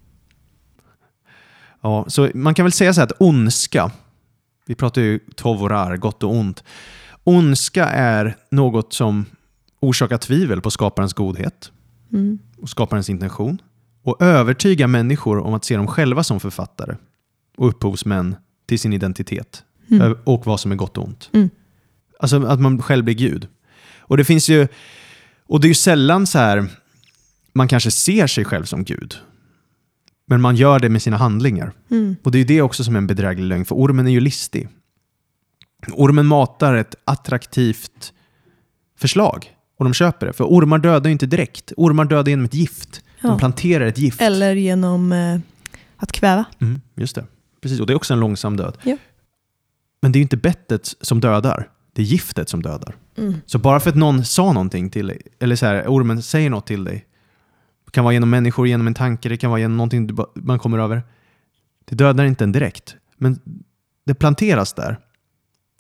B: Ja, så man kan väl säga så här att ondska, vi pratar ju tovorar, gott och ont. Ondska är något som orsakar tvivel på skaparens godhet
A: Mm.
B: och skaparens intention och övertygar människor om att se dem själva som författare och upphovsmän till sin identitet
A: Mm.
B: Och vad som är gott och ont.
A: Mm.
B: Alltså att man själv blir Gud. Och det finns ju, Och det är ju sällan så här, man kanske ser sig själv som Gud. Men man gör det med sina handlingar.
A: Mm.
B: Och det är ju det också som är en bedräglig lögn, för ormen är ju listig. Ormen matar ett attraktivt förslag och de köper det. För ormar dödar ju inte direkt. Ormar dödar genom ett gift. De
A: Ja.
B: planterar ett gift.
A: Eller genom eh, att kväva.
B: Mm, just det. Precis, och det är också en långsam död.
A: Ja.
B: Men det är ju inte bettet som dödar. Det är giftet som dödar.
A: Mm.
B: Så bara för att någon sa någonting till dig, eller så här, ormen säger något till dig, det kan vara genom människor, genom en tanke, det kan vara genom någonting man kommer över. Det dödar inte en direkt, men det planteras där.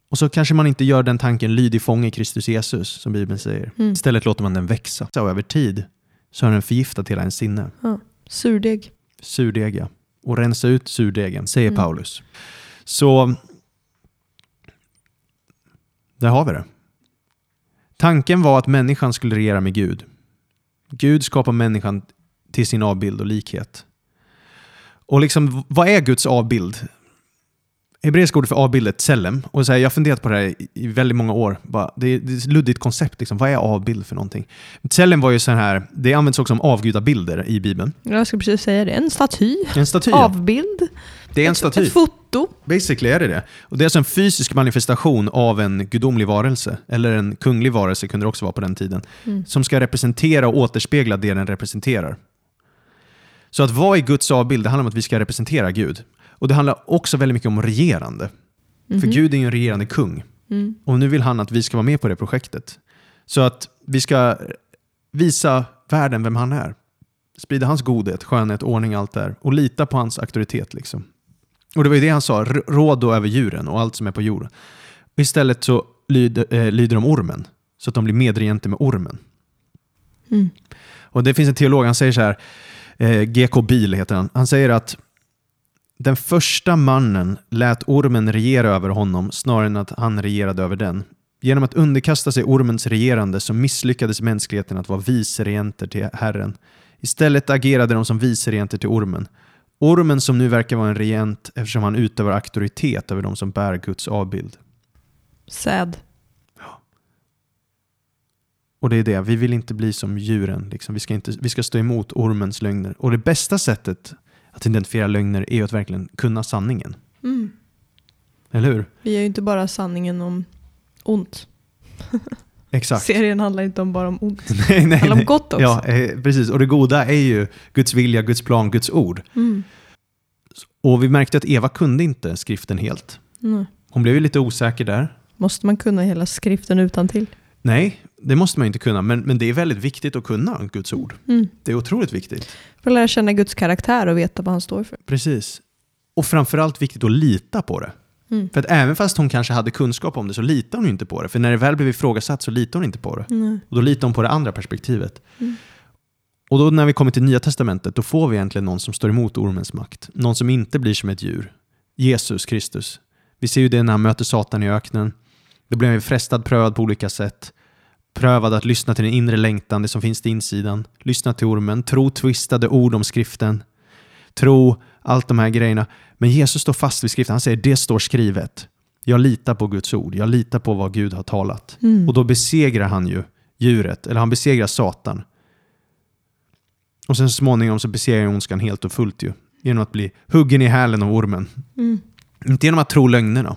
B: Och så kanske man inte gör den tanken lydig fånge i Kristus Jesus, som Bibeln säger.
A: Mm.
B: Istället låter man den växa. Så över tid så har den förgiftat hela ens sinne.
A: Ja. Surdeg.
B: Surdeg, ja. Och rensa ut surdegen, säger
A: Mm.
B: Paulus. Så där har vi det. Tanken var att människan skulle regera med Gud. Gud skapar människan till sin avbild och likhet. Och liksom, vad är Guds avbild? Hebreiska ordet för avbild är tselem. Och så här, jag har funderat på det här i- väldigt många år. Bara, det, är, det är ett luddigt koncept. Liksom. Vad är avbild för någonting? Tselem var ju så här, det används också som avgudabilder i Bibeln.
A: Jag ska precis säga det. En staty.
B: En staty.
A: Avbild.
B: Det är en
A: Ett-
B: staty.
A: Ett foto.
B: Basically är det det. Och det är alltså en fysisk manifestation av en gudomlig varelse, eller en kunglig varelse kunde det också vara på den tiden,
A: Mm.
B: som ska representera och återspegla det den representerar. Så att vara i Guds avbild, det handlar om att vi ska representera Gud. Och det handlar också väldigt mycket om regerande. För
A: Mhm.
B: Gud är ju en regerande kung.
A: Mm.
B: Och nu vill han att vi ska vara med på det projektet. Så att vi ska visa världen vem han är. Sprida hans godhet, skönhet, ordning, allt där. Och lita på hans auktoritet. Liksom. Och det var ju det han sa, "R- råd då över djuren och allt som är på jorden. Och istället så lyder, eh, lyder de ormen. Så att de blir medregenter med ormen.
A: Mm.
B: Och det finns en teolog, han säger så här, eh, GK Biel heter han. Han säger att den första mannen lät ormen regera över honom snarare än att han regerade över den. Genom att underkasta sig ormens regerande så misslyckades mänskligheten att vara viceregenter till Herren. Istället agerade de som viceregenter till ormen. Ormen som nu verkar vara en regent eftersom han utövar auktoritet över de som bär Guds avbild.
A: Säd.
B: Och det är det, vi vill inte bli som djuren. Liksom. Vi, ska inte, vi ska stå emot ormens lögner. Och det bästa sättet att identifiera lögner är ju att verkligen kunna sanningen.
A: Mm.
B: Eller hur?
A: Vi gör ju inte bara sanningen om ont.
B: Exakt.
A: Serien handlar inte om bara om ont.
B: nej, nej,
A: handlar om gott också.
B: Ja, eh, precis. Och det goda är ju Guds vilja, Guds plan, Guds ord.
A: Mm.
B: Och vi märkte att Eva kunde inte skriften helt.
A: Mm.
B: Hon blev ju lite osäker där.
A: Måste man kunna hela skriften utan till?
B: Nej, det måste man inte kunna. Men, men det är väldigt viktigt att kunna Guds ord.
A: Mm.
B: Det är otroligt viktigt.
A: För att lära känna Guds karaktär och veta vad han står för.
B: Precis. Och framförallt viktigt att lita på det.
A: Mm.
B: För att även fast hon kanske hade kunskap om det så litar hon inte på det. För när det väl blev ifrågasatt så litar hon inte på det.
A: Nej.
B: Och då litar hon på det andra perspektivet.
A: Mm.
B: Och då när vi kommer till Nya Testamentet, då får vi egentligen någon som står emot ormens makt. Någon som inte blir som ett djur. Jesus Kristus. Vi ser ju det när han möter Satan i öknen. Då blir han frestad, prövad på olika sätt. Prövad att lyssna till den inre längtan, det som finns till insidan. Lyssna till ormen, tro twistade ord om skriften. Tro allt de här grejerna. Men Jesus står fast vid skriften. Han säger det står skrivet. Jag litar på Guds ord. Jag litar på vad Gud har talat.
A: Mm.
B: Och då besegrar han ju djuret, eller han besegrar Satan. Och sen så småningom så besegrar han ondskan helt och fullt ju. Genom att bli huggen i hälen av ormen.
A: Mm.
B: Inte genom att tro lögnerna,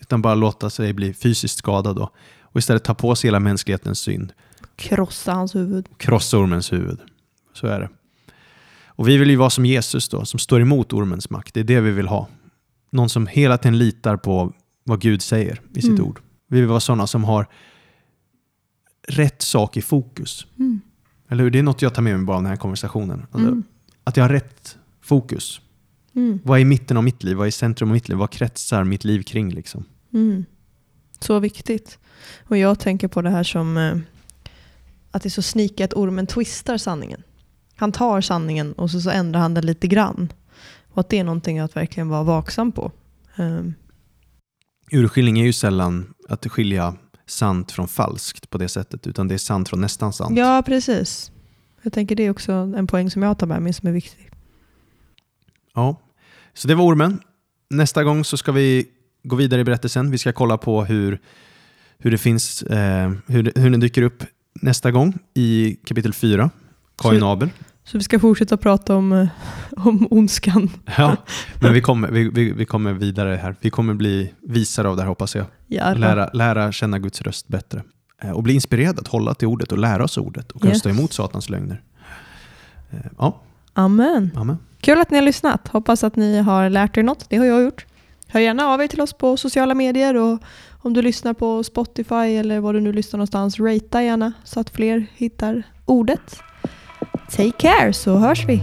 B: utan bara låta sig bli fysiskt skadad då. Och istället ta på sig hela mänsklighetens synd.
A: Krossa hans huvud.
B: Krossa ormens huvud. Så är det. Och vi vill ju vara som Jesus då, som står emot ormens makt. Det är det vi vill ha. Någon som hela tiden litar på vad Gud säger i sitt
A: Mm.
B: ord. Vi vill vara sådana som har rätt sak i fokus.
A: Mm.
B: Eller hur? Det är något jag tar med mig bara av den här konversationen. Alltså,
A: Mm.
B: Att jag har rätt fokus.
A: Mm.
B: Vad är i mitten av mitt liv? Vad är i centrum av mitt liv? Vad kretsar mitt liv kring? Liksom?
A: Så viktigt. Och jag tänker på det här som eh, att det är så sneaky att ormen twistar sanningen. Han tar sanningen och så, så ändrar han den lite grann. Och att det är någonting att verkligen vara vaksam på. Um,
B: Urskiljning är ju sällan att skilja sant från falskt på det sättet, utan det är sant från nästan sant.
A: ja, precis. Jag tänker det är också en poäng som jag tar med mig som är viktig.
B: Ja. Så det var ormen. Nästa gång så ska vi gå vidare i berättelsen. Vi ska kolla på hur, hur det finns, eh, hur, hur den dyker upp nästa gång i kapitel 4, Kain och Abel.
A: Så vi ska fortsätta prata om, eh, om ondskan.
B: Ja, men vi kommer, vi, vi, vi kommer vidare här. Vi kommer bli visare av det här hoppas jag. Lära, lära känna Guds röst bättre. Eh, Och bli inspirerad att hålla till ordet och lära oss ordet och kunna
A: Yes.
B: stå emot Satans lögner. Eh, Ja,
A: Amen.
B: amen.
A: Kul att ni har lyssnat. Hoppas att ni har lärt er något. Det har jag gjort. Hör gärna av er till oss på sociala medier och om du lyssnar på Spotify eller var du nu lyssnar någonstans, ratea gärna så att fler hittar ordet. Take care så hörs vi.